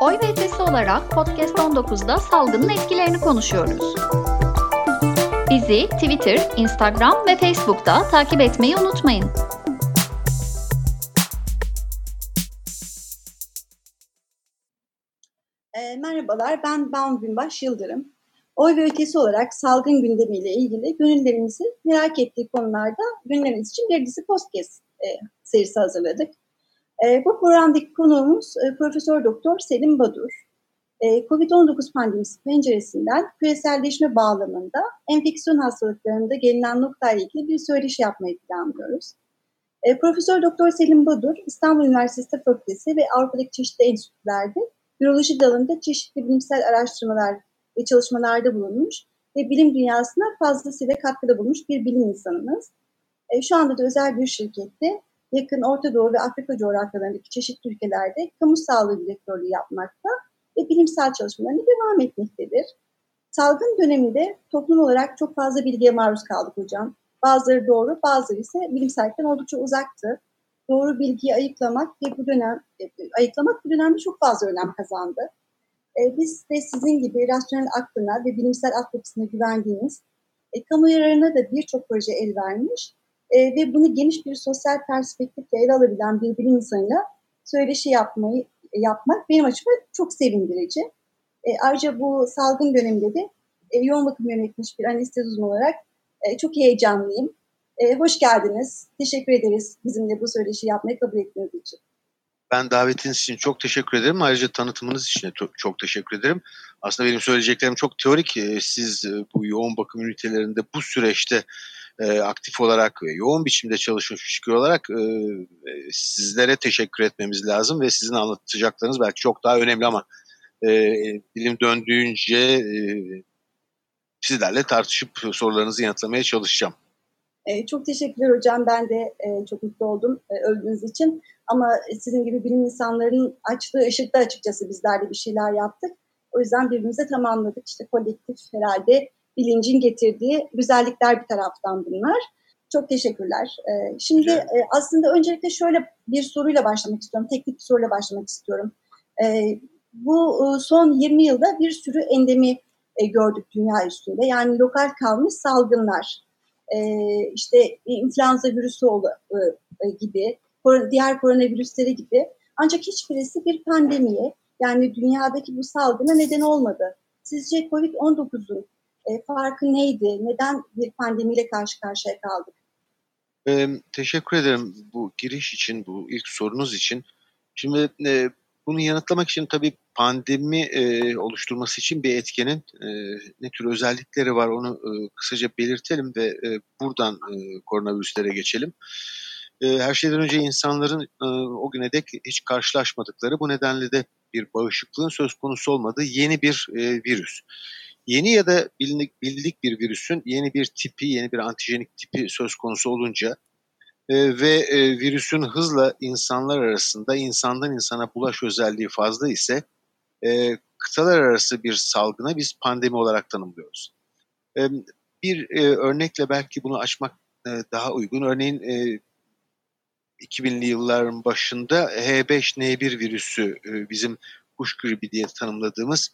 Oy ve Ötesi olarak Podcast 19'da salgının etkilerini konuşuyoruz. Bizi Twitter, Instagram ve Facebook'ta takip etmeyi unutmayın. E, merhabalar, ben Banu Binbaş Yıldırım. Oy ve ötesi olarak salgın gündemiyle ilgili gönüllerimizi merak ettiği konularda gündemimiz için bir dizi podcast e, serisi hazırladık. E, bu programdaki konuğumuz e, Profesör Doktor Selim Badur. E, Covid-19 pandemisi penceresinden küreselleşme bağlamında enfeksiyon hastalıklarında gelinen noktayla ilgili bir söyleşi yapmayı planlıyoruz. E, Profesör Doktor Selim Badur, İstanbul Üniversitesi Fakültesi ve Avrupa'daki çeşitli enstitülerde biyoloji dalında çeşitli bilimsel araştırmalar ve çalışmalarda bulunmuş ve bilim dünyasına fazlasıyla katkıda bulmuş bir bilim insanımız. Şu anda da özel bir şirkette yakın Orta Doğu ve Afrika coğrafyalarındaki çeşitli ülkelerde kamu sağlığı direktörlüğü yapmakta ve bilimsel çalışmalarına devam etmektedir. Salgın döneminde toplum olarak çok fazla bilgiye maruz kaldık hocam. Bazıları doğru, bazıları ise bilimsellikten oldukça uzaktı. Doğru bilgiyi ayıklamak ve bu dönem e, ayıklamak bu dönemde çok fazla önem kazandı. E, biz de sizin gibi rasyonel aklına ve bilimsel altyapısına güvendiğimiz, e, kamu yararına da birçok proje el vermiş e, ve bunu geniş bir sosyal perspektifle ele alabilen bir bilim insanıyla söyleşi yapmayı yapmak benim açıma çok sevindirici. E, ayrıca bu salgın döneminde de e, yoğun bakım yönetmiş bir anestezi uzmanı olarak e, çok heyecanlıyım. E, hoş geldiniz. Teşekkür ederiz bizimle bu söyleşi yapmayı kabul ettiğiniz için. Ben davetiniz için çok teşekkür ederim. Ayrıca tanıtımınız için de çok teşekkür ederim. Aslında benim söyleyeceklerim çok teorik. Siz e, bu yoğun bakım ünitelerinde bu süreçte e, aktif olarak ve yoğun biçimde çalışmış figür olarak e, e, sizlere teşekkür etmemiz lazım ve sizin anlatacaklarınız belki çok daha önemli ama e, dilim döndüğünce sizlerle tartışıp sorularınızı yanıtlamaya çalışacağım. Çok teşekkürler hocam. Ben de çok mutlu oldum övdüğünüz için. Ama sizin gibi bilim insanlarının açtığı ışıkta açıkçası bizler de bir şeyler yaptık. O yüzden birbirimize tamamladık. İşte kolektif herhalde bilincin getirdiği güzellikler bir taraftan bunlar. Çok teşekkürler. Ee, şimdi e, aslında öncelikle şöyle bir soruyla başlamak istiyorum. Teknik bir soruyla başlamak istiyorum. Ee, bu e, son 20 yılda bir sürü endemi e, gördük dünya üstünde. Yani lokal kalmış salgınlar, işte influenza virüsü gibi, diğer koronavirüsleri gibi. Ancak hiçbirisi bir pandemiye yani dünyadaki bu salgına neden olmadı. Sizce COVID-19'un e, farkı neydi? Neden bir pandemiyle karşı karşıya kaldık? E, teşekkür ederim bu giriş için, bu ilk sorunuz için. Şimdi e, bunu yanıtlamak için tabii pandemi e, oluşturması için bir etkenin e, ne tür özellikleri var onu e, kısaca belirtelim ve e, buradan e, koronavirüslere geçelim. E, her şeyden önce insanların e, o güne dek hiç karşılaşmadıkları bu nedenle de bir bağışıklığın söz konusu olmadığı yeni bir e, virüs. Yeni ya da bildik, bildik bir virüsün yeni bir tipi, yeni bir antijenik tipi söz konusu olunca e, ve e, virüsün hızla insanlar arasında insandan insana bulaş özelliği fazla ise e, kıtalar arası bir salgına biz pandemi olarak tanımlıyoruz. E, bir e, örnekle belki bunu açmak e, daha uygun. Örneğin e, 2000'li yılların başında H5N1 virüsü e, bizim kuş gribi diye tanımladığımız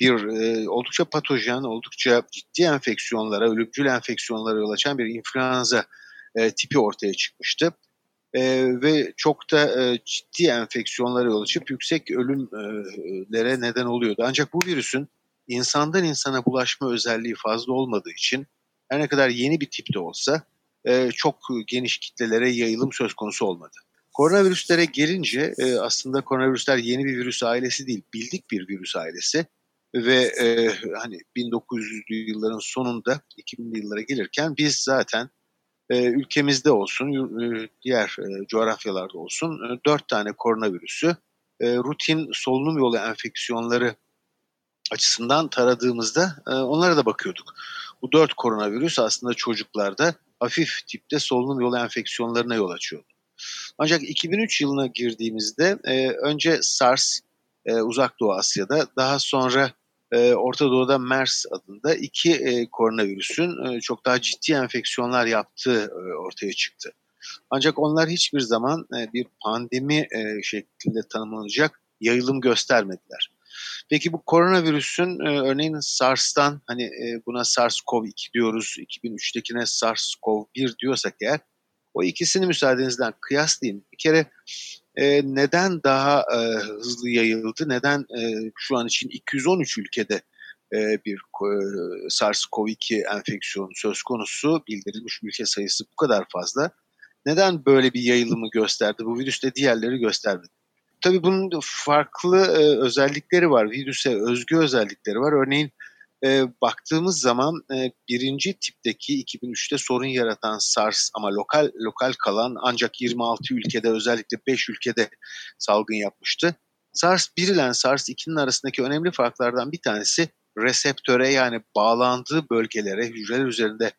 bir e, oldukça patojen, oldukça ciddi enfeksiyonlara, ölümcül enfeksiyonlara yol açan bir influenza e, tipi ortaya çıkmıştı. E, ve çok da e, ciddi enfeksiyonlara yol açıp yüksek ölümlere neden oluyordu. Ancak bu virüsün insandan insana bulaşma özelliği fazla olmadığı için her ne kadar yeni bir tipte olsa e, çok geniş kitlelere yayılım söz konusu olmadı. Koronavirüslere gelince e, aslında koronavirüsler yeni bir virüs ailesi değil, bildik bir virüs ailesi ve e, hani 1900'lü yılların sonunda 2000'li yıllara gelirken biz zaten e, ülkemizde olsun, e, diğer e, coğrafyalarda olsun e, 4 tane koronavirüsü e, rutin solunum yolu enfeksiyonları açısından taradığımızda e, onlara da bakıyorduk. Bu dört koronavirüs aslında çocuklarda hafif tipte solunum yolu enfeksiyonlarına yol açıyordu. Ancak 2003 yılına girdiğimizde e, önce SARS e, Uzak Doğu Asya'da daha sonra e, Orta Doğu'da MERS adında iki e, koronavirüsün e, çok daha ciddi enfeksiyonlar yaptığı e, ortaya çıktı. Ancak onlar hiçbir zaman bir pandemi şeklinde tanımlanacak yayılım göstermediler. Peki bu koronavirüsün örneğin SARS'tan hani buna SARS-CoV-2 diyoruz, 2003'tekine SARS-CoV-1 diyorsak eğer o ikisini müsaadenizden kıyaslayayım. Bir kere e, neden daha e, hızlı yayıldı, neden e, şu an için 213 ülkede e, bir e, SARS-CoV-2 enfeksiyonu söz konusu, bildirilmiş ülke sayısı bu kadar fazla. Neden böyle bir yayılımı gösterdi? Bu virüs de diğerleri göstermedi. Tabii bunun farklı e, özellikleri var. Virüse özgü özellikleri var. Örneğin e, baktığımız zaman e, birinci tipteki 2003'te sorun yaratan SARS ama lokal lokal kalan ancak 26 ülkede özellikle 5 ülkede salgın yapmıştı. SARS 1 ile SARS 2'nin arasındaki önemli farklardan bir tanesi reseptöre yani bağlandığı bölgelere hücreler üzerinde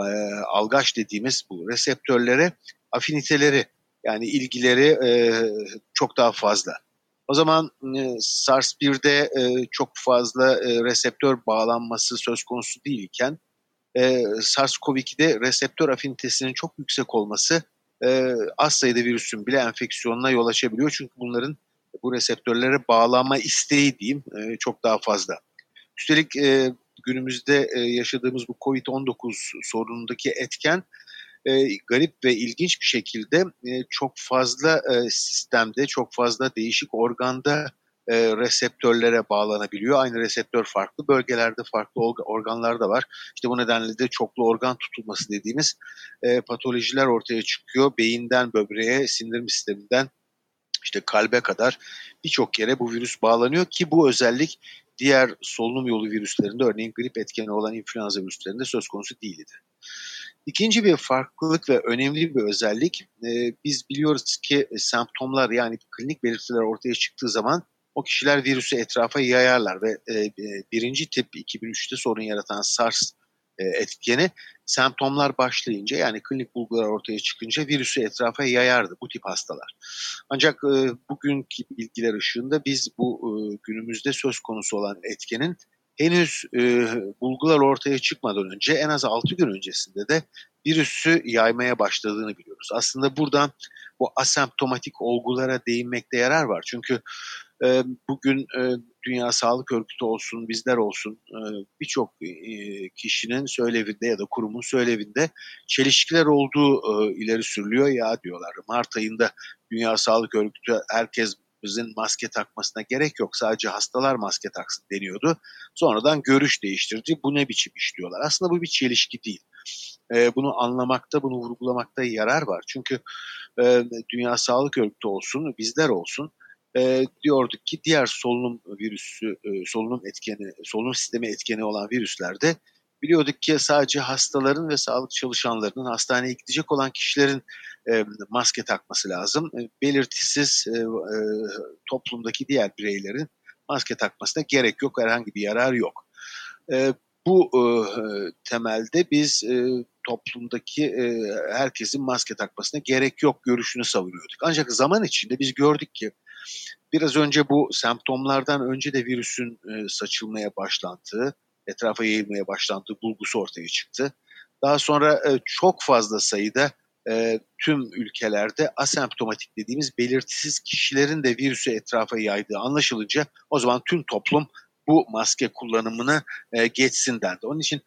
e, algaç dediğimiz bu reseptörlere afiniteleri yani ilgileri e, çok daha fazla. O zaman e, SARS-1'de e, çok fazla e, reseptör bağlanması söz konusu değilken e, SARS-CoV-2'de reseptör afinitesinin çok yüksek olması e, az sayıda virüsün bile enfeksiyonuna yol açabiliyor. Çünkü bunların bu reseptörlere bağlanma isteği diyeyim e, çok daha fazla. Üstelik e, günümüzde e, yaşadığımız bu COVID-19 sorunundaki etken e, garip ve ilginç bir şekilde e, çok fazla e, sistemde, çok fazla değişik organda e, reseptörlere bağlanabiliyor. Aynı reseptör farklı bölgelerde, farklı organlarda var. İşte bu nedenle de çoklu organ tutulması dediğimiz e, patolojiler ortaya çıkıyor. Beyinden böbreğe, sindirim sisteminden işte kalbe kadar birçok yere bu virüs bağlanıyor ki bu özellik diğer solunum yolu virüslerinde örneğin grip etkeni olan influenza virüslerinde söz konusu değildi. İkinci bir farklılık ve önemli bir özellik, e, biz biliyoruz ki semptomlar yani klinik belirtiler ortaya çıktığı zaman o kişiler virüsü etrafa yayarlar ve e, birinci tip 2003'te sorun yaratan SARS e, etkeni semptomlar başlayınca yani klinik bulgular ortaya çıkınca virüsü etrafa yayardı bu tip hastalar. Ancak e, bugünkü bilgiler ışığında biz bu e, günümüzde söz konusu olan etkenin henüz e, bulgular ortaya çıkmadan önce en az 6 gün öncesinde de virüsü yaymaya başladığını biliyoruz. Aslında buradan bu asemptomatik olgulara değinmekte yarar var. Çünkü e, bugün e, Dünya Sağlık Örgütü olsun, bizler olsun e, birçok e, kişinin söylevinde ya da kurumun söylevinde çelişkiler olduğu e, ileri sürülüyor. Ya diyorlar Mart ayında Dünya Sağlık Örgütü herkes bizim maske takmasına gerek yok. Sadece hastalar maske taksın deniyordu. Sonradan görüş değiştirdi. Bu ne biçim iş diyorlar. Aslında bu bir çelişki değil. E, bunu anlamakta, bunu vurgulamakta yarar var. Çünkü e, Dünya Sağlık Örgütü olsun, bizler olsun e, diyorduk ki diğer solunum virüsü, e, solunum etkeni, solunum sistemi etkeni olan virüslerde biliyorduk ki sadece hastaların ve sağlık çalışanlarının hastaneye gidecek olan kişilerin e, maske takması lazım. E, belirtisiz e, toplumdaki diğer bireylerin maske takmasına gerek yok, herhangi bir yarar yok. Bu temelde biz toplumdaki herkesin maske takmasına gerek yok görüşünü savunuyorduk. Ancak zaman içinde biz gördük ki biraz önce bu semptomlardan önce de virüsün saçılmaya başlandığı, etrafa yayılmaya başlandığı bulgusu ortaya çıktı. Daha sonra e, çok fazla sayıda e, tüm ülkelerde asemptomatik dediğimiz belirtisiz kişilerin de virüsü etrafa yaydığı anlaşılınca o zaman tüm toplum bu maske kullanımını e, geçsin dendi. Onun için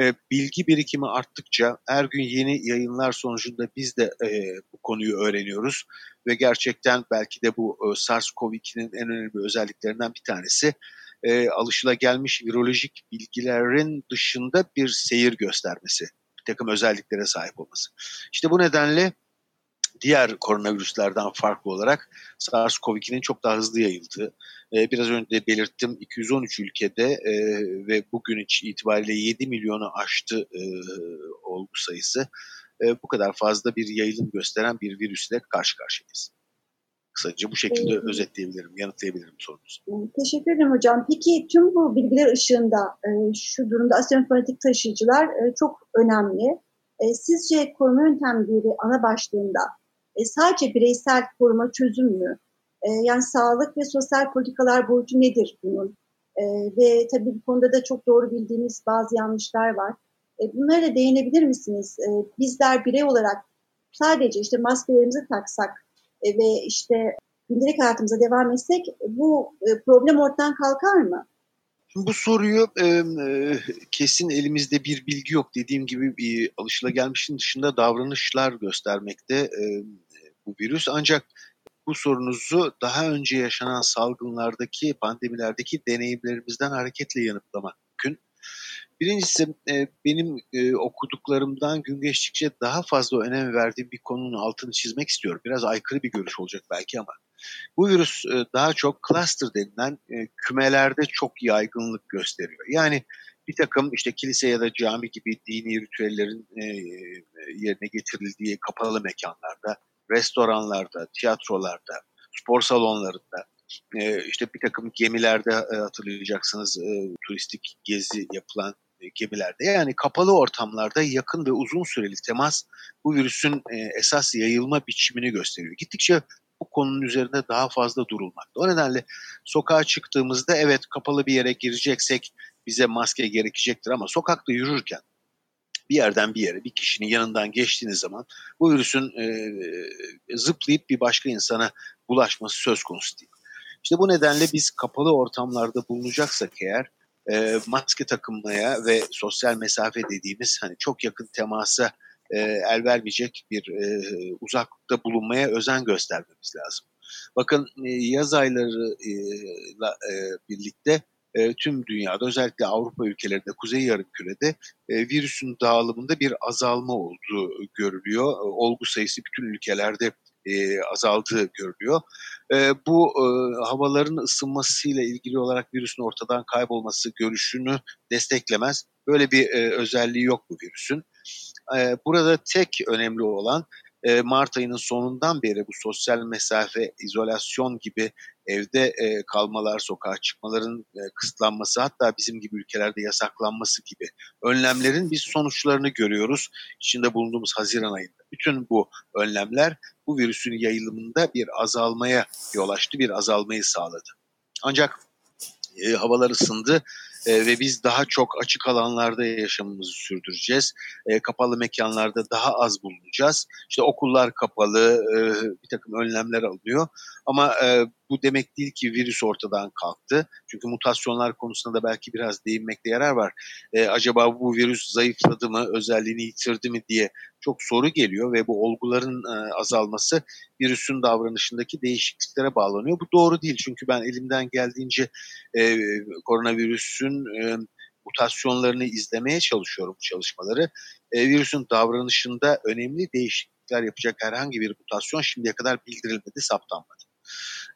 e, bilgi birikimi arttıkça her gün yeni yayınlar sonucunda biz de bu konuyu öğreniyoruz ve gerçekten belki de bu e, SARS-CoV-2'nin en önemli özelliklerinden bir tanesi e, alışılagelmiş virolojik bilgilerin dışında bir seyir göstermesi, bir takım özelliklere sahip olması. İşte bu nedenle diğer koronavirüslerden farklı olarak SARS-CoV-2'nin çok daha hızlı yayıldığı, e, biraz önce de belirttim 213 ülkede e, ve bugün itibariyle 7 milyonu aştı e, olgu sayısı. E, bu kadar fazla bir yayılım gösteren bir virüsle karşı karşıyayız. Kısaca bu şekilde evet. özetleyebilirim, yanıtlayabilirim sorunuzu. Teşekkür ederim hocam. Peki tüm bu bilgiler ışığında e, şu durumda asimptomatik taşıyıcılar e, çok önemli. E, sizce koruma yöntemleri ana başlığında sadece bireysel koruma çözüm mü? Yani sağlık ve sosyal politikalar boyutu nedir bunun? Ve tabii bu konuda da çok doğru bildiğimiz bazı yanlışlar var. Bunlara da değinebilir misiniz? Bizler birey olarak sadece işte maskelerimizi taksak ve işte gündelik hayatımıza devam etsek bu e, problem ortadan kalkar mı? Bu soruyu e, e, kesin elimizde bir bilgi yok. Dediğim gibi bir alışılagelmişin dışında davranışlar göstermekte e, bu virüs. Ancak bu sorunuzu daha önce yaşanan salgınlardaki, pandemilerdeki deneyimlerimizden hareketle yanıtlamak mümkün. Birincisi e, benim e, okuduklarımdan gün geçtikçe daha fazla önem verdiğim bir konunun altını çizmek istiyorum. Biraz aykırı bir görüş olacak belki ama bu virüs e, daha çok cluster denilen kümelerde çok yaygınlık gösteriyor. Yani bir takım işte kilise ya da cami gibi dini ritüellerin yerine getirildiği kapalı mekanlarda, restoranlarda, tiyatrolarda, spor salonlarında, işte bir takım gemilerde hatırlayacaksınız turistik gezi yapılan gemilerde yani kapalı ortamlarda yakın ve uzun süreli temas bu virüsün esas yayılma biçimini gösteriyor. Gittikçe bu konunun üzerinde daha fazla durulmakta. O nedenle sokağa çıktığımızda evet kapalı bir yere gireceksek bize maske gerekecektir ama sokakta yürürken bir yerden bir yere bir kişinin yanından geçtiğiniz zaman bu virüsün e, zıplayıp bir başka insana bulaşması söz konusu değil. İşte bu nedenle biz kapalı ortamlarda bulunacaksak eğer e, maske takınmaya ve sosyal mesafe dediğimiz hani çok yakın temasa e, el vermeyecek bir e, uzaklıkta bulunmaya özen göstermemiz lazım. Bakın e, yaz aylarıyla e, birlikte e, tüm dünyada özellikle Avrupa ülkelerinde, Kuzey Yarımküre'de e, virüsün dağılımında bir azalma olduğu görülüyor. E, olgu sayısı bütün ülkelerde e, azaldığı görülüyor. E, bu e, havaların ısınmasıyla ilgili olarak virüsün ortadan kaybolması görüşünü desteklemez. Böyle bir e, özelliği yok bu virüsün. E, burada tek önemli olan e, Mart ayının sonundan beri bu sosyal mesafe, izolasyon gibi evde e, kalmalar, sokağa çıkmaların e, kısıtlanması hatta bizim gibi ülkelerde yasaklanması gibi önlemlerin biz sonuçlarını görüyoruz. İçinde bulunduğumuz Haziran ayında. Bütün bu önlemler bu virüsün yayılımında bir azalmaya yol açtı, bir azalmayı sağladı. Ancak e, havalar ısındı e, ve biz daha çok açık alanlarda yaşamımızı sürdüreceğiz. E, kapalı mekanlarda daha az bulunacağız. İşte okullar kapalı, e, bir takım önlemler alınıyor. Ama e, bu demek değil ki virüs ortadan kalktı. Çünkü mutasyonlar konusunda da belki biraz değinmekte yarar var. E, acaba bu virüs zayıfladı mı, özelliğini yitirdi mi diye çok soru geliyor ve bu olguların e, azalması virüsün davranışındaki değişikliklere bağlanıyor. Bu doğru değil çünkü ben elimden geldiğince e, koronavirüsün e, mutasyonlarını izlemeye çalışıyorum bu çalışmaları. E, virüsün davranışında önemli değişiklikler yapacak herhangi bir mutasyon şimdiye kadar bildirilmedi, saptanmadı.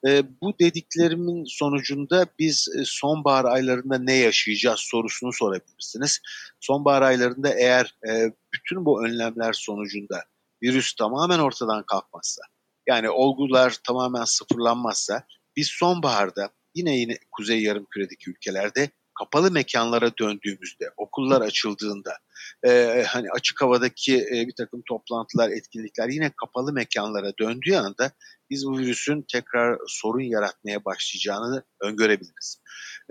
E, bu dediklerimin sonucunda biz e, sonbahar aylarında ne yaşayacağız sorusunu sorabilirsiniz. Sonbahar aylarında eğer e, bütün bu önlemler sonucunda virüs tamamen ortadan kalkmazsa, yani olgular tamamen sıfırlanmazsa biz sonbaharda yine yine Kuzey Yarımküre'deki ülkelerde kapalı mekanlara döndüğümüzde, okullar açıldığında, e, hani açık havadaki e, bir takım toplantılar, etkinlikler yine kapalı mekanlara döndüğü anda biz bu virüsün tekrar sorun yaratmaya başlayacağını öngörebiliriz.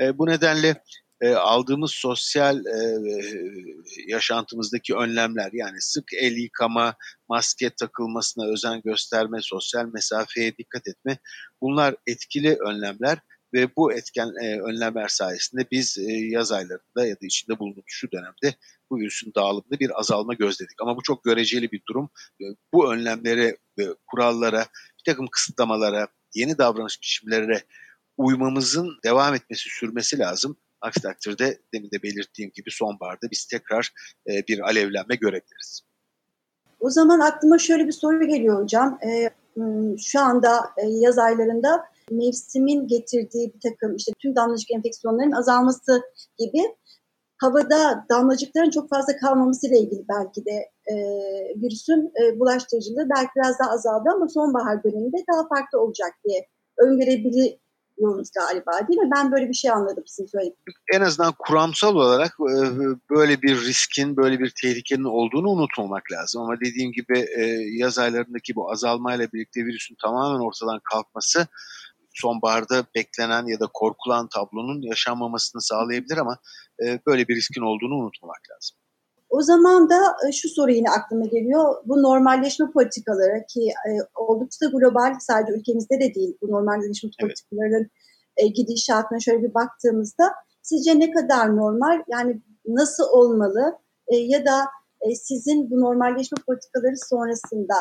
E, bu nedenle e, aldığımız sosyal e, yaşantımızdaki önlemler yani sık el yıkama, maske takılmasına özen gösterme, sosyal mesafeye dikkat etme bunlar etkili önlemler ve bu etken e, önlemler sayesinde biz e, yaz aylarında ya da içinde bulunduğumuz şu dönemde bu virüsün dağılımında bir azalma gözledik. Ama bu çok göreceli bir durum. E, bu önlemlere ve kurallara, bir takım kısıtlamalara, yeni davranış biçimlerine uymamızın devam etmesi, sürmesi lazım. Aksi takdirde demin de belirttiğim gibi sonbaharda biz tekrar e, bir alevlenme görebiliriz. O zaman aklıma şöyle bir soru geliyor hocam. E, şu anda e, yaz aylarında mevsimin getirdiği bir takım işte tüm damlacık enfeksiyonların azalması gibi havada damlacıkların çok fazla kalmaması ile ilgili belki de e, virüsün e, bulaştırıcılığı belki biraz daha azaldı ama sonbahar döneminde daha farklı olacak diye öngörebiliyoruz galiba değil mi? Ben böyle bir şey anladım sizin söylediğiniz. En azından kuramsal olarak e, böyle bir riskin, böyle bir tehlikenin olduğunu unutmamak lazım. Ama dediğim gibi e, yaz aylarındaki bu azalmayla birlikte virüsün tamamen ortadan kalkması sonbaharda beklenen ya da korkulan tablonun yaşanmamasını sağlayabilir ama e, böyle bir riskin olduğunu unutmamak lazım. O zaman da e, şu soru yine aklıma geliyor. Bu normalleşme politikaları ki e, oldukça global sadece ülkemizde de değil bu normalleşme evet. politikalarının e, gidişatına şöyle bir baktığımızda sizce ne kadar normal yani nasıl olmalı ya da sizin bu normalleşme politikaları sonrasında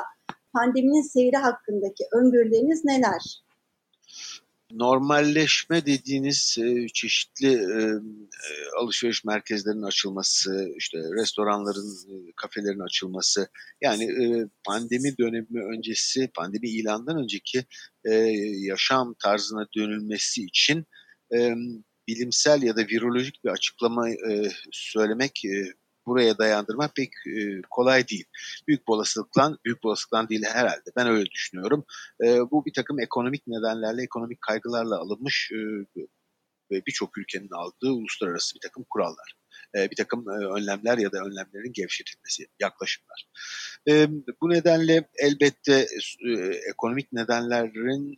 pandeminin seyri hakkındaki öngörüleriniz neler? Normalleşme dediğiniz e, çeşitli e, e, alışveriş merkezlerinin açılması, işte restoranların, kafelerin açılması, yani pandemi dönemi öncesi, pandemi ilandan önceki yaşam tarzına dönülmesi için bilimsel ya da virolojik bir açıklama söylemek buraya dayandırmak pek e, kolay değil. Büyük olasılıkla, büyük olasılıkla değil herhalde. Ben öyle düşünüyorum. E, bu bir takım ekonomik nedenlerle, ekonomik kaygılarla alınmış e, ve birçok ülkenin aldığı uluslararası bir takım kurallar. E, bir takım e, önlemler ya da önlemlerin gevşetilmesi, yaklaşımlar. E, bu nedenle elbette ekonomik nedenlerin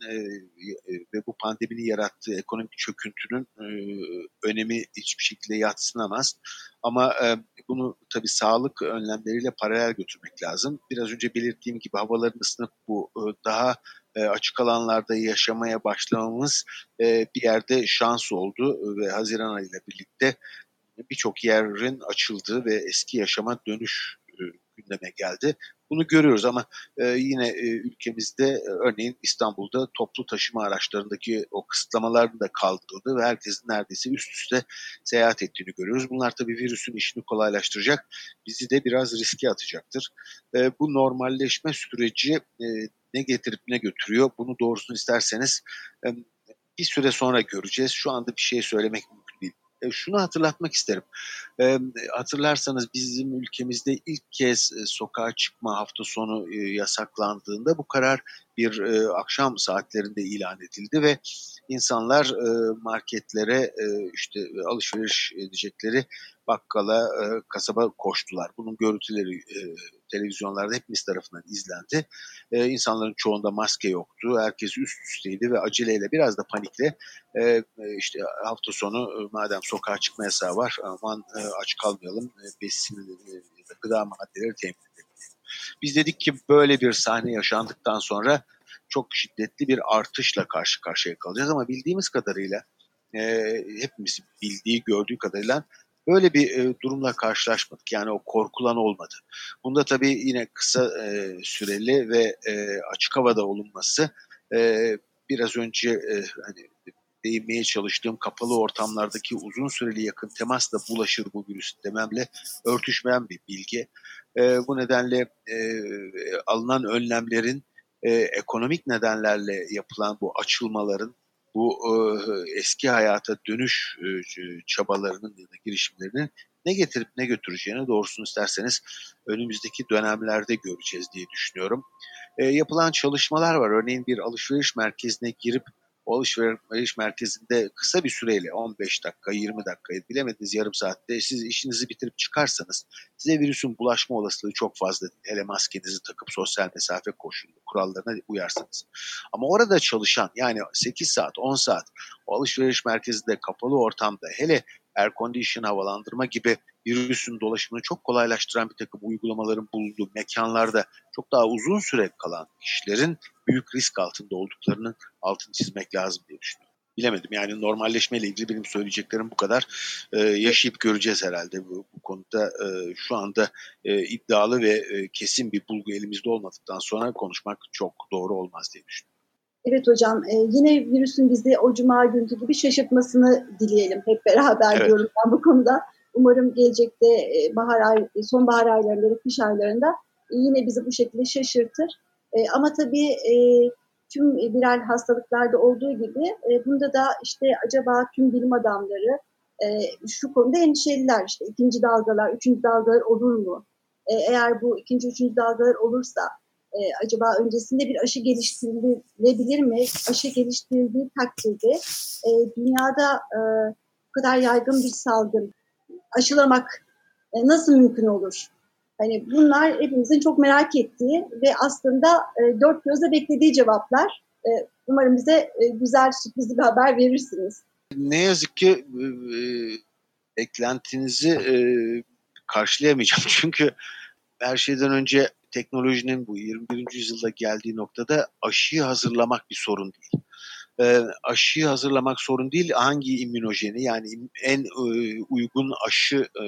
ve bu pandeminin yarattığı ekonomik çöküntünün önemi hiçbir şekilde yatsınamaz. Ama bunu tabii sağlık önlemleriyle paralel götürmek lazım. Biraz önce belirttiğim gibi havaların ısınıp bu daha açık alanlarda yaşamaya başlamamız bir yerde şans oldu ve Haziran ayıyla birlikte birçok yerin açıldığı ve eski yaşama dönüş e, gündeme geldi. Bunu görüyoruz ama e, yine e, ülkemizde örneğin İstanbul'da toplu taşıma araçlarındaki o kısıtlamaların da kaldırıldı ve herkesin neredeyse üst üste seyahat ettiğini görüyoruz. Bunlar tabii virüsün işini kolaylaştıracak, bizi de biraz riske atacaktır. Bu normalleşme süreci ne getirip ne götürüyor bunu doğrusunu isterseniz bir süre sonra göreceğiz. Şu anda bir şey söylemek şunu hatırlatmak isterim. E, hatırlarsanız bizim ülkemizde ilk kez e, sokağa çıkma hafta sonu e, yasaklandığında bu karar bir e, akşam saatlerinde ilan edildi ve insanlar e, marketlere e, işte alışveriş edecekleri bakkala, e, kasaba koştular. Bunun görüntüleri e, televizyonlarda hepimiz tarafından izlendi. E, insanların çoğunda maske yoktu. Herkes üst üsteydi ve aceleyle biraz da panikle e, e işte hafta sonu e, madem sokağa çıkma yasağı var aman e, aç kalmayalım. E, besin e, gıda maddeleri temin edelim. Biz dedik ki böyle bir sahne yaşandıktan sonra çok şiddetli bir artışla karşı karşıya kalacağız ama bildiğimiz kadarıyla e, hepimiz bildiği, gördüğü kadarıyla Böyle bir e, durumla karşılaşmadık. Yani o korkulan olmadı. Bunda tabii yine kısa e, süreli ve e, açık havada olunması e, biraz önce e, hani değinmeye çalıştığım kapalı ortamlardaki uzun süreli yakın temasla bulaşır bu virüs dememle örtüşmeyen bir bilgi. E, bu nedenle e, alınan önlemlerin e, ekonomik nedenlerle yapılan bu açılmaların bu e, eski hayata dönüş e, çabalarının ya da girişimlerinin ne getirip ne götüreceğini doğrusunu isterseniz önümüzdeki dönemlerde göreceğiz diye düşünüyorum. E, yapılan çalışmalar var. Örneğin bir alışveriş merkezine girip o alışveriş merkezinde kısa bir süreyle 15 dakika, 20 dakika bilemediniz yarım saatte siz işinizi bitirip çıkarsanız size virüsün bulaşma olasılığı çok fazla değil. Hele maskenizi takıp sosyal mesafe koşulu kurallarına uyarsanız. Ama orada çalışan yani 8 saat, 10 saat o alışveriş merkezinde kapalı ortamda hele air condition havalandırma gibi virüsün dolaşımını çok kolaylaştıran bir takım uygulamaların bulunduğu mekanlarda çok daha uzun süre kalan kişilerin büyük risk altında olduklarının altını çizmek lazım diye düşünüyorum. Bilemedim yani normalleşmeyle ilgili benim söyleyeceklerim bu kadar. Ee, yaşayıp göreceğiz herhalde bu, bu konuda. E, şu anda e, iddialı ve e, kesin bir bulgu elimizde olmadıktan sonra konuşmak çok doğru olmaz diye düşünüyorum. Evet hocam e, yine virüsün bizi o cuma günkü gibi şaşırtmasını dileyelim hep beraber evet. diyorum ben bu konuda. Umarım gelecekte e, bahar ay, sonbahar aylarında, kış aylarında e, yine bizi bu şekilde şaşırtır. E, ama tabii tüm viral hastalıklarda olduğu gibi bunda da işte acaba tüm bilim adamları şu konuda endişeliler. İşte ikinci dalgalar, üçüncü dalgalar olur mu? Eğer bu ikinci, üçüncü dalgalar olursa e, acaba öncesinde bir aşı geliştirilebilir mi? Aşı geliştirildiği takdirde e, dünyada e, bu kadar yaygın bir salgın aşılamak e, nasıl mümkün olur? Hani bunlar hepimizin çok merak ettiği ve aslında e, dört gözle beklediği cevaplar. E, umarım bize güzel sürprizli bir haber verirsiniz. Ne yazık ki e, beklentinizi karşılayamayacağım. Çünkü her şeyden önce teknolojinin bu 21. yüzyılda geldiği noktada aşıyı hazırlamak bir sorun değil. E, aşıyı hazırlamak sorun değil. Hangi immünojeni yani en e, uygun aşı e,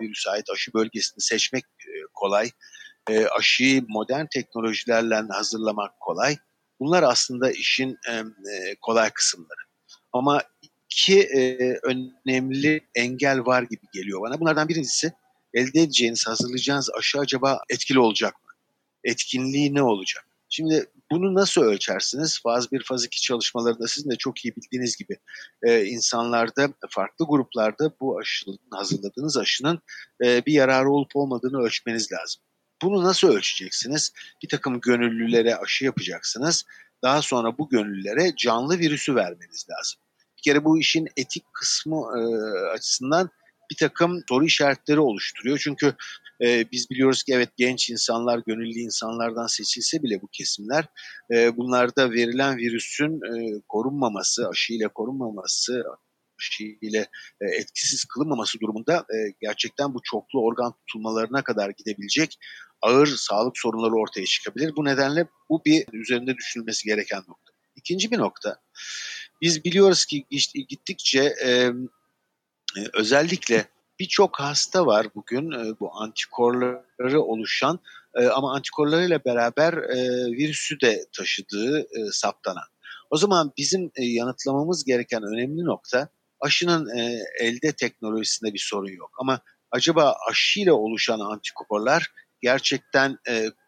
virüse ait aşı bölgesini seçmek e, kolay. E, aşıyı modern teknolojilerle hazırlamak kolay. Bunlar aslında işin e, kolay kısımları. Ama iki e, önemli engel var gibi geliyor bana. Bunlardan birincisi elde edeceğiniz, hazırlayacağınız aşı acaba etkili olacak mı? Etkinliği ne olacak? Şimdi bunu nasıl ölçersiniz? Faz 1, faz 2 çalışmalarında sizin de çok iyi bildiğiniz gibi e, insanlarda, farklı gruplarda bu aşının, hazırladığınız aşının e, bir yararı olup olmadığını ölçmeniz lazım. Bunu nasıl ölçeceksiniz? Bir takım gönüllülere aşı yapacaksınız. Daha sonra bu gönüllülere canlı virüsü vermeniz lazım. Bir kere bu işin etik kısmı e, açısından bir takım soru işaretleri oluşturuyor. Çünkü e, biz biliyoruz ki evet genç insanlar, gönüllü insanlardan seçilse bile bu kesimler e, bunlarda verilen virüsün e, korunmaması, aşıyla korunmaması, aşıyla e, etkisiz kılınmaması durumunda e, gerçekten bu çoklu organ tutulmalarına kadar gidebilecek ağır sağlık sorunları ortaya çıkabilir. Bu nedenle bu bir üzerinde düşünülmesi gereken nokta. İkinci bir nokta, biz biliyoruz ki gittikçe e, e, özellikle birçok hasta var bugün e, bu antikorları oluşan e, ama antikorlarıyla beraber e, virüsü de taşıdığı saptanan. O zaman bizim yanıtlamamız gereken önemli nokta aşının elde teknolojisinde bir sorun yok. Ama acaba aşıyla oluşan antikorlar gerçekten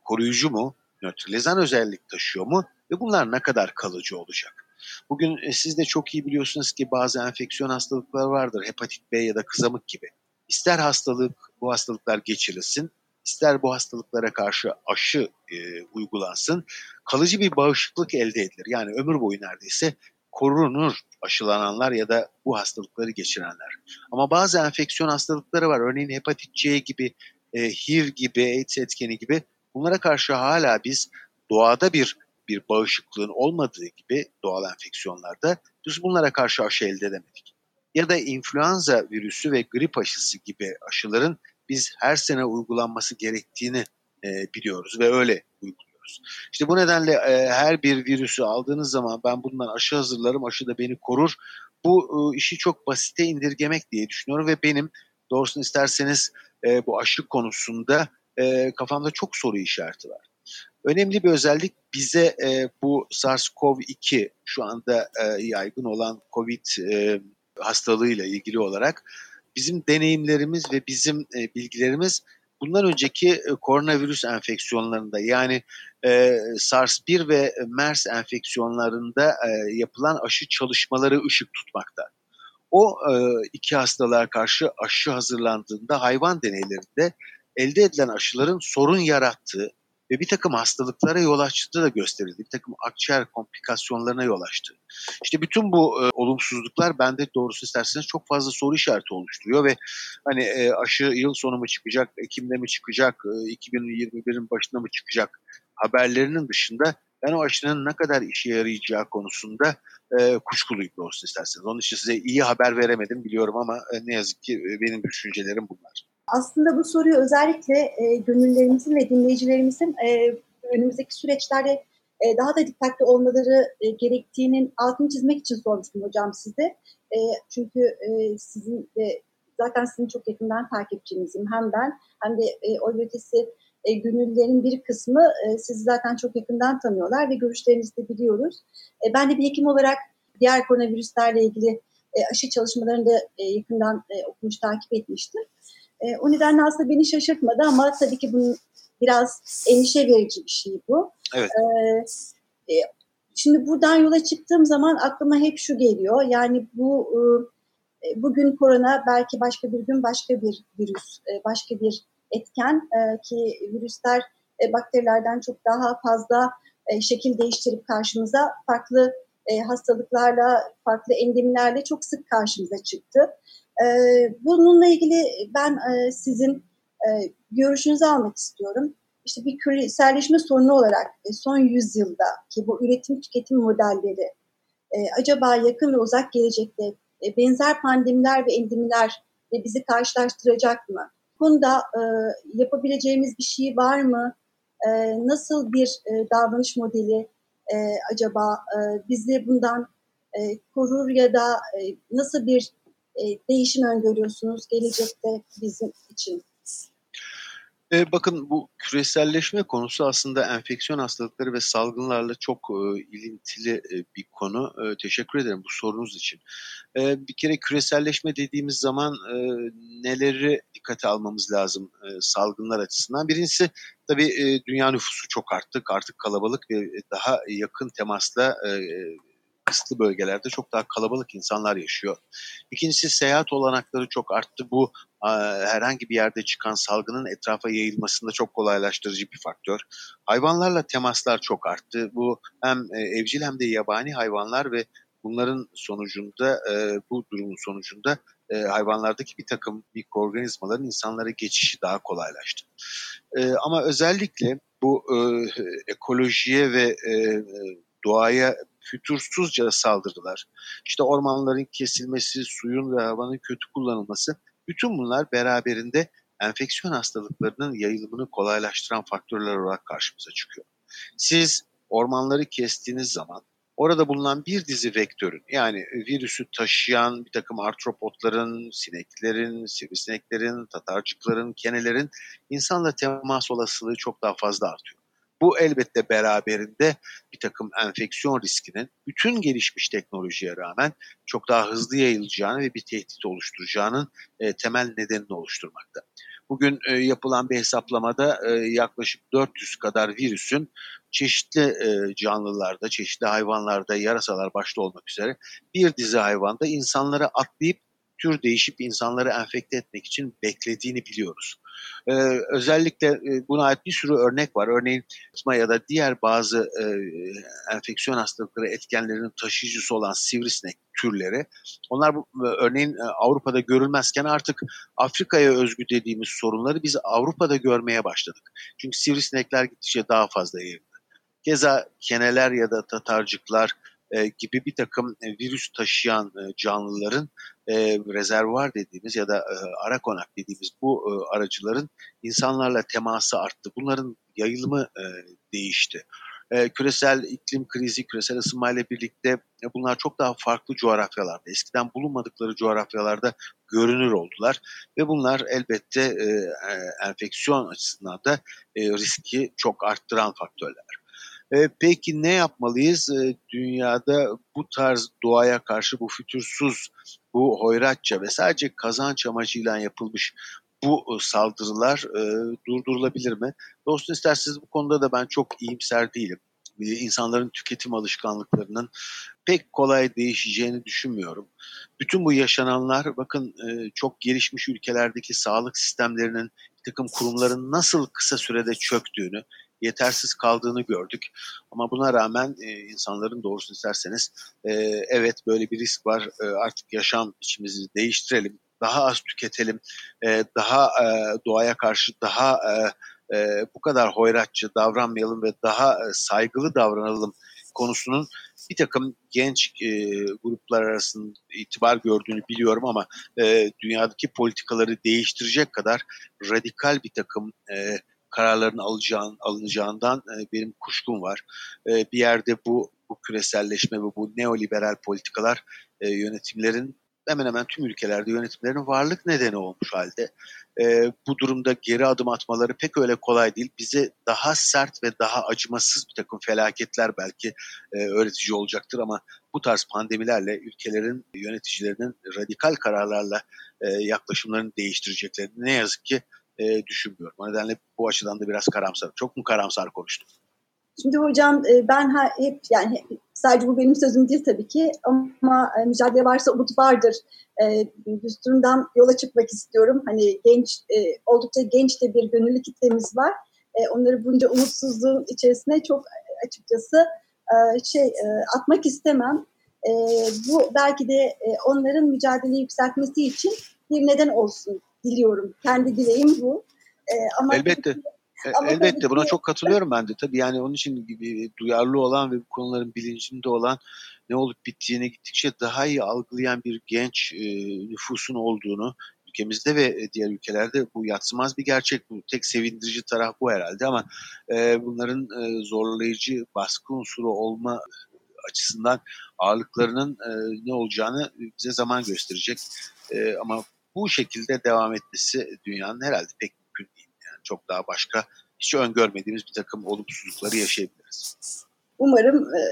koruyucu mu, nötralizan özellik taşıyor mu ve bunlar ne kadar kalıcı olacak? Bugün siz de çok iyi biliyorsunuz ki bazı enfeksiyon hastalıklar vardır. Hepatit B ya da kızamık gibi. İster hastalık, bu hastalıklar geçirilsin, ister bu hastalıklara karşı aşı e, uygulansın, kalıcı bir bağışıklık elde edilir. Yani ömür boyu neredeyse korunur aşılananlar ya da bu hastalıkları geçirenler. Ama bazı enfeksiyon hastalıkları var. Örneğin hepatit C gibi, e, HIV gibi, AIDS etkeni gibi. Bunlara karşı hala biz doğada bir bir bağışıklığın olmadığı gibi doğal enfeksiyonlarda biz bunlara karşı aşı elde edemedik. Ya da influenza virüsü ve grip aşısı gibi aşıların biz her sene uygulanması gerektiğini e, biliyoruz ve öyle uyguluyoruz. İşte bu nedenle e, her bir virüsü aldığınız zaman ben bundan aşı hazırlarım, aşı da beni korur. Bu e, işi çok basite indirgemek diye düşünüyorum ve benim doğrusunu isterseniz e, bu aşı konusunda e, kafamda çok soru işareti var. Önemli bir özellik bize e, bu SARS-CoV-2 şu anda e, yaygın olan COVID e, hastalığıyla ilgili olarak bizim deneyimlerimiz ve bizim e, bilgilerimiz bundan önceki e, koronavirüs enfeksiyonlarında yani e, SARS-1 ve MERS enfeksiyonlarında e, yapılan aşı çalışmaları ışık tutmakta. O e, iki hastalığa karşı aşı hazırlandığında hayvan deneylerinde elde edilen aşıların sorun yarattığı ve bir takım hastalıklara yol açtığı da gösterildi. Bir takım akciğer komplikasyonlarına yol açtı. İşte bütün bu e, olumsuzluklar bende doğrusu isterseniz çok fazla soru işareti oluşturuyor ve hani e, aşı yıl sonu mu çıkacak, Ekim'de mi çıkacak, e, 2021'in başında mı çıkacak haberlerinin dışında ben o aşının ne kadar işe yarayacağı konusunda e, kuşkuluyum doğrusu isterseniz. Onun için size iyi haber veremedim biliyorum ama e, ne yazık ki e, benim düşüncelerim bunlar. Aslında bu soruyu özellikle e, gönüllerimizin ve dinleyicilerimizin e, önümüzdeki süreçlerde e, daha da dikkatli olmaları e, gerektiğinin altını çizmek için sormuştum hocam size. E, çünkü e, sizin de zaten sizin çok yakından takipçinizim hem ben hem de e, oy e, gönüllülerin bir kısmı e, sizi zaten çok yakından tanıyorlar ve görüşlerinizi de biliyoruz. E, ben de bir hekim olarak diğer koronavirüslerle ilgili e, aşı çalışmalarını da e, yakından e, okumuş, takip etmiştim. E, o nedenle aslında beni şaşırtmadı ama tabii ki bunun biraz endişe verici bir şey bu. Evet. E, e, şimdi buradan yola çıktığım zaman aklıma hep şu geliyor. Yani bu e, bugün korona belki başka bir gün başka bir virüs, e, başka bir etken e, ki virüsler e, bakterilerden çok daha fazla e, şekil değiştirip karşımıza farklı e, hastalıklarla, farklı endemilerle çok sık karşımıza çıktı. E, bununla ilgili ben e, sizin e, görüşünüzü almak istiyorum. İşte bir küreselleşme sorunu olarak e, son yüzyılda ki bu üretim tüketim modelleri e, acaba yakın ve uzak gelecekte e, benzer pandemiler ve endemiler e, bizi karşılaştıracak mı? Bu konuda e, yapabileceğimiz bir şey var mı? E, nasıl bir e, davranış modeli e, acaba e, bizi bundan e, korur ya da e, nasıl bir e, değişim öngörüyorsunuz gelecekte bizim için? E, bakın bu küreselleşme konusu aslında enfeksiyon hastalıkları ve salgınlarla çok e, ilintili e, bir konu. E, teşekkür ederim bu sorunuz için. E, bir kere küreselleşme dediğimiz zaman e, neleri dikkate almamız lazım e, salgınlar açısından? Birincisi tabii e, dünya nüfusu çok arttı, artık kalabalık ve daha yakın temasla e, kısıtlı bölgelerde çok daha kalabalık insanlar yaşıyor. İkincisi seyahat olanakları çok arttı. Bu herhangi bir yerde çıkan salgının etrafa yayılmasında çok kolaylaştırıcı bir faktör. Hayvanlarla temaslar çok arttı. Bu hem e, evcil hem de yabani hayvanlar ve bunların sonucunda e, bu durumun sonucunda e, hayvanlardaki bir takım mikroorganizmaların insanlara geçişi daha kolaylaştı. Ama özellikle bu ekolojiye ve doğaya fütursuzca saldırılar, işte ormanların kesilmesi, suyun ve havanın kötü kullanılması bütün bunlar beraberinde enfeksiyon hastalıklarının yayılımını kolaylaştıran faktörler olarak karşımıza çıkıyor. Siz ormanları kestiğiniz zaman orada bulunan bir dizi vektörün yani virüsü taşıyan bir takım artropotların, sineklerin, sivrisineklerin, tatarcıkların, kenelerin insanla temas olasılığı çok daha fazla artıyor. Bu elbette beraberinde bir takım enfeksiyon riskinin bütün gelişmiş teknolojiye rağmen çok daha hızlı yayılacağını ve bir tehdit oluşturacağının e, temel nedenini oluşturmakta. Bugün e, yapılan bir hesaplamada e, yaklaşık 400 kadar virüsün çeşitli e, canlılarda, çeşitli hayvanlarda, yarasalar başta olmak üzere bir dizi hayvanda insanlara atlayıp tür değişip insanları enfekte etmek için beklediğini biliyoruz. Ee, özellikle e, buna ait bir sürü örnek var. Örneğin asma ya da diğer bazı e, enfeksiyon hastalıkları etkenlerinin taşıyıcısı olan sivrisinek türleri. Onlar bu, e, örneğin e, Avrupa'da görülmezken artık Afrika'ya özgü dediğimiz sorunları biz Avrupa'da görmeye başladık. Çünkü sivrisinekler gittikçe daha fazla yayıldı. Keza keneler ya da tatarcıklar e, gibi bir takım e, virüs taşıyan e, canlıların e, rezervuar dediğimiz ya da ara konak dediğimiz bu e, aracıların insanlarla teması arttı. Bunların yayılımı değişti. Küresel iklim krizi, küresel ısınmayla birlikte e, bunlar çok daha farklı coğrafyalarda, eskiden bulunmadıkları coğrafyalarda görünür oldular ve bunlar elbette enfeksiyon açısından da riski çok arttıran faktörler. E, peki ne yapmalıyız? E, dünyada bu tarz doğaya karşı bu fütursuz, bu hoyratça ve sadece kazanç amacıyla yapılmış bu e, saldırılar e, durdurulabilir mi? Dostum isterseniz bu konuda da ben çok iyimser değilim. İnsanların tüketim alışkanlıklarının pek kolay değişeceğini düşünmüyorum. Bütün bu yaşananlar bakın e, çok gelişmiş ülkelerdeki sağlık sistemlerinin takım kurumların nasıl kısa sürede çöktüğünü, yetersiz kaldığını gördük. Ama buna rağmen e, insanların doğrusunu isterseniz e, evet böyle bir risk var e, artık yaşam içimizi değiştirelim, daha az tüketelim, e, daha e, doğaya karşı daha e, e, bu kadar hoyratçı davranmayalım ve daha e, saygılı davranalım konusunun bir takım genç e, gruplar arasında itibar gördüğünü biliyorum ama e, dünyadaki politikaları değiştirecek kadar radikal bir takım e, kararların alacağın, alınacağından e, benim kuşkum var. E, bir yerde bu, bu küreselleşme ve bu neoliberal politikalar e, yönetimlerin hemen hemen tüm ülkelerde yönetimlerin varlık nedeni olmuş halde. E, bu durumda geri adım atmaları pek öyle kolay değil. Bize daha sert ve daha acımasız bir takım felaketler belki e, öğretici olacaktır ama bu tarz pandemilerle ülkelerin yöneticilerinin radikal kararlarla e, yaklaşımlarını değiştireceklerini ne yazık ki e, düşünmüyorum. O nedenle bu açıdan da biraz karamsar. Çok mu karamsar konuştum? Şimdi hocam e, ben hep yani sadece bu benim sözüm değil tabii ki ama e, mücadele varsa umut vardır. E, düsturundan yola çıkmak istiyorum. Hani genç oldukça genç de bir gönüllü kitlemiz var. Onları bunca umutsuzluğun içerisine çok açıkçası şey atmak istemem. Bu belki de onların mücadeleyi yükseltmesi için bir neden olsun diliyorum. Kendi dileğim bu. E, ama Elbette. E, ama Elbette buna çok katılıyorum ben de tabii yani onun için gibi duyarlı olan ve bu konuların bilincinde olan ne olup bittiğini gittikçe daha iyi algılayan bir genç e, nüfusun olduğunu ülkemizde ve diğer ülkelerde bu yatsımaz bir gerçek. Bu tek sevindirici taraf bu herhalde ama e, bunların e, zorlayıcı baskı unsuru olma açısından ağırlıklarının e, ne olacağını bize zaman gösterecek. E, ama bu şekilde devam etmesi dünyanın herhalde pek mümkün değil. Yani çok daha başka hiç öngörmediğimiz bir takım olumsuzlukları yaşayabiliriz. Umarım e,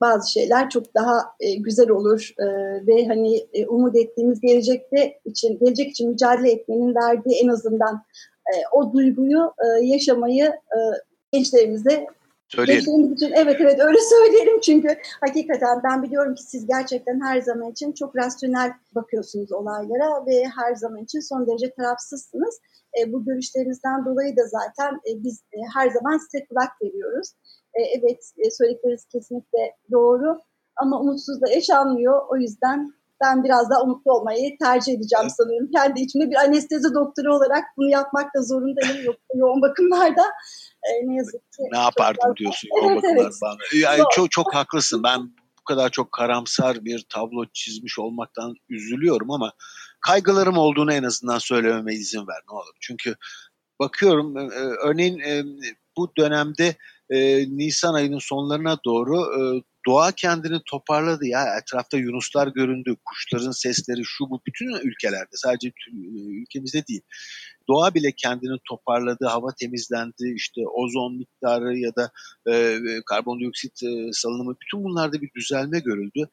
bazı şeyler çok daha e, güzel olur e, ve hani umut ettiğimiz gelecekte için gelecek için mücadele etmenin verdiği en azından o duyguyu yaşamayı gençlerimize Söyleyelim. Için, evet evet öyle söyleyelim çünkü hakikaten ben biliyorum ki siz gerçekten her zaman için çok rasyonel bakıyorsunuz olaylara ve her zaman için son derece tarafsızsınız. E, bu görüşlerinizden dolayı da zaten e, biz e, her zaman size kulak veriyoruz. E, evet e, söyledikleriniz kesinlikle doğru ama umutsuz da yaşanmıyor. O yüzden ben biraz daha umutlu olmayı tercih edeceğim evet. sanırım. Kendi içimde bir anestezi doktoru olarak bunu yapmak da zorundayım yok, yoğun bakımlarda. E, ne yazık ki. Ne yapardım diyorsun yoğun evet, evet. bana. Yani çok, çok haklısın. Ben bu kadar çok karamsar bir tablo çizmiş olmaktan üzülüyorum ama kaygılarım olduğunu en azından söylememe izin ver ne olur. Çünkü bakıyorum e, örneğin bu dönemde Nisan ayının sonlarına doğru doğa kendini toparladı ya. Etrafta yunuslar göründü, kuşların sesleri şu bu bütün ülkelerde sadece ülkemizde değil. Doğa bile kendini toparladı, hava temizlendi, işte ozon miktarı ya da e, karbondioksit e, salınımı bütün bunlarda bir düzelme görüldü.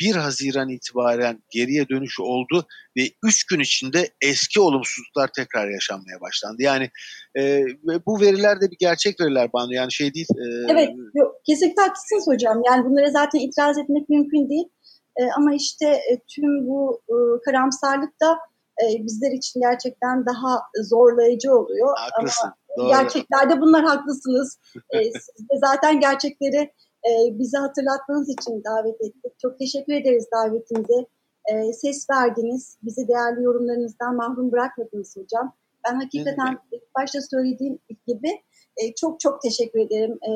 1 Haziran itibaren geriye dönüş oldu ve 3 gün içinde eski olumsuzluklar tekrar yaşanmaya başlandı. Yani e, bu veriler de bir gerçek veriler bana yani şey değil. E, evet yok, kesinlikle haklısınız hocam. Yani bunlara zaten itiraz etmek mümkün değil. E, ama işte e, tüm bu e, karamsarlık da e, bizler için gerçekten daha zorlayıcı oluyor. Haklısın. Ama doğru. gerçeklerde bunlar haklısınız. e, siz de zaten gerçekleri e, bizi hatırlatmanız için davet ettik. Çok teşekkür ederiz davetinize. E, ses verdiniz. Bizi değerli yorumlarınızdan mahrum bırakmadınız hocam. Ben hakikaten ilk başta söylediğim gibi e, çok çok teşekkür ederim. E,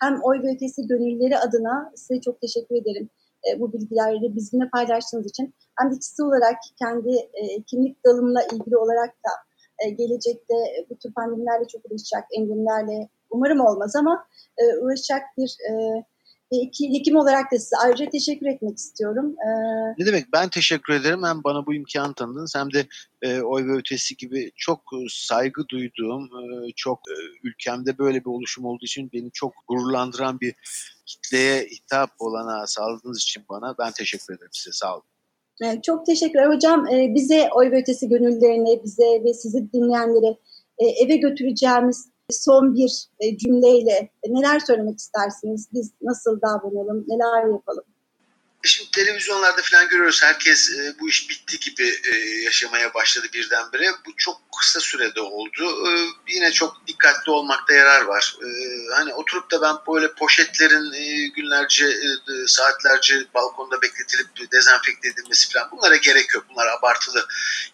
hem oy ve ötesi gönülleri adına size çok teşekkür ederim. E, bu bilgileri bizimle paylaştığınız için. Hem de kişisel olarak kendi e, kimlik dalımla ilgili olarak da e, gelecekte bu tür pandemilerle çok uğraşacak, engellerle umarım olmaz ama uğraşacak bir hekim olarak da size ayrıca teşekkür etmek istiyorum. Ee, ne demek ben teşekkür ederim hem bana bu imkanı tanıdınız hem de e, oy ve ötesi gibi çok e, saygı duyduğum e, çok e, ülkemde böyle bir oluşum olduğu için beni çok gururlandıran bir kitleye hitap olana sağladığınız için bana ben teşekkür ederim size sağ olun. Çok teşekkürler hocam. Bize oy ve ötesi gönüllerine, bize ve sizi dinleyenlere eve götüreceğimiz son bir e, cümleyle neler söylemek istersiniz? Biz nasıl davranalım, neler yapalım? Şimdi televizyonlarda falan görüyoruz herkes e, bu iş bitti gibi e, yaşamaya başladı birdenbire. Bu çok kısa sürede oldu. E, yine çok dikkatli olmakta yarar var. E, hani oturup da ben böyle poşetlerin e, günlerce, e, saatlerce balkonda bekletilip dezenfekte edilmesi falan bunlara gerek yok. Bunlar abartılı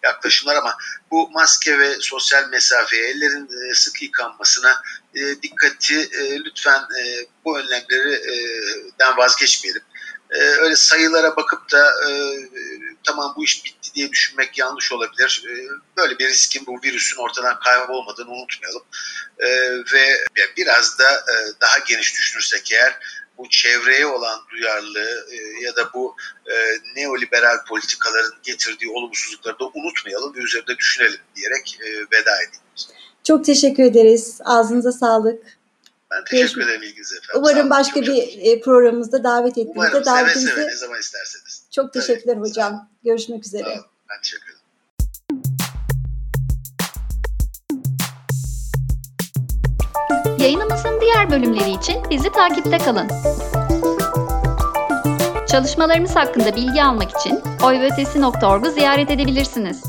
yaklaşımlar ama bu maske ve sosyal mesafeye, ellerin e, sık yıkanmasına e, dikkati e, lütfen e, bu önlemlerden vazgeçmeyelim e, öyle sayılara bakıp da e, tamam bu iş bitti diye düşünmek yanlış olabilir. E, böyle bir riskin bu virüsün ortadan kaybolmadığını unutmayalım. E, ve biraz da e, daha geniş düşünürsek eğer bu çevreye olan duyarlılığı e, ya da bu e, neoliberal politikaların getirdiği olumsuzlukları da unutmayalım ve üzerinde düşünelim diyerek e, veda edeyim. Çok teşekkür ederiz. Ağzınıza sağlık. Ben teşekkür Görüşmek. ederim ilginize efendim. Umarım başka bir çok. E, programımızda davet ettiğinizde Umarım davetinizi... seve seve ne zaman isterseniz. Çok teşekkürler evet, hocam. Görüşmek üzere. Sağ olun. Ben teşekkür ederim. Yayınımızın diğer bölümleri için bizi takipte kalın. Çalışmalarımız hakkında bilgi almak için oyvötesi.org'u ziyaret edebilirsiniz.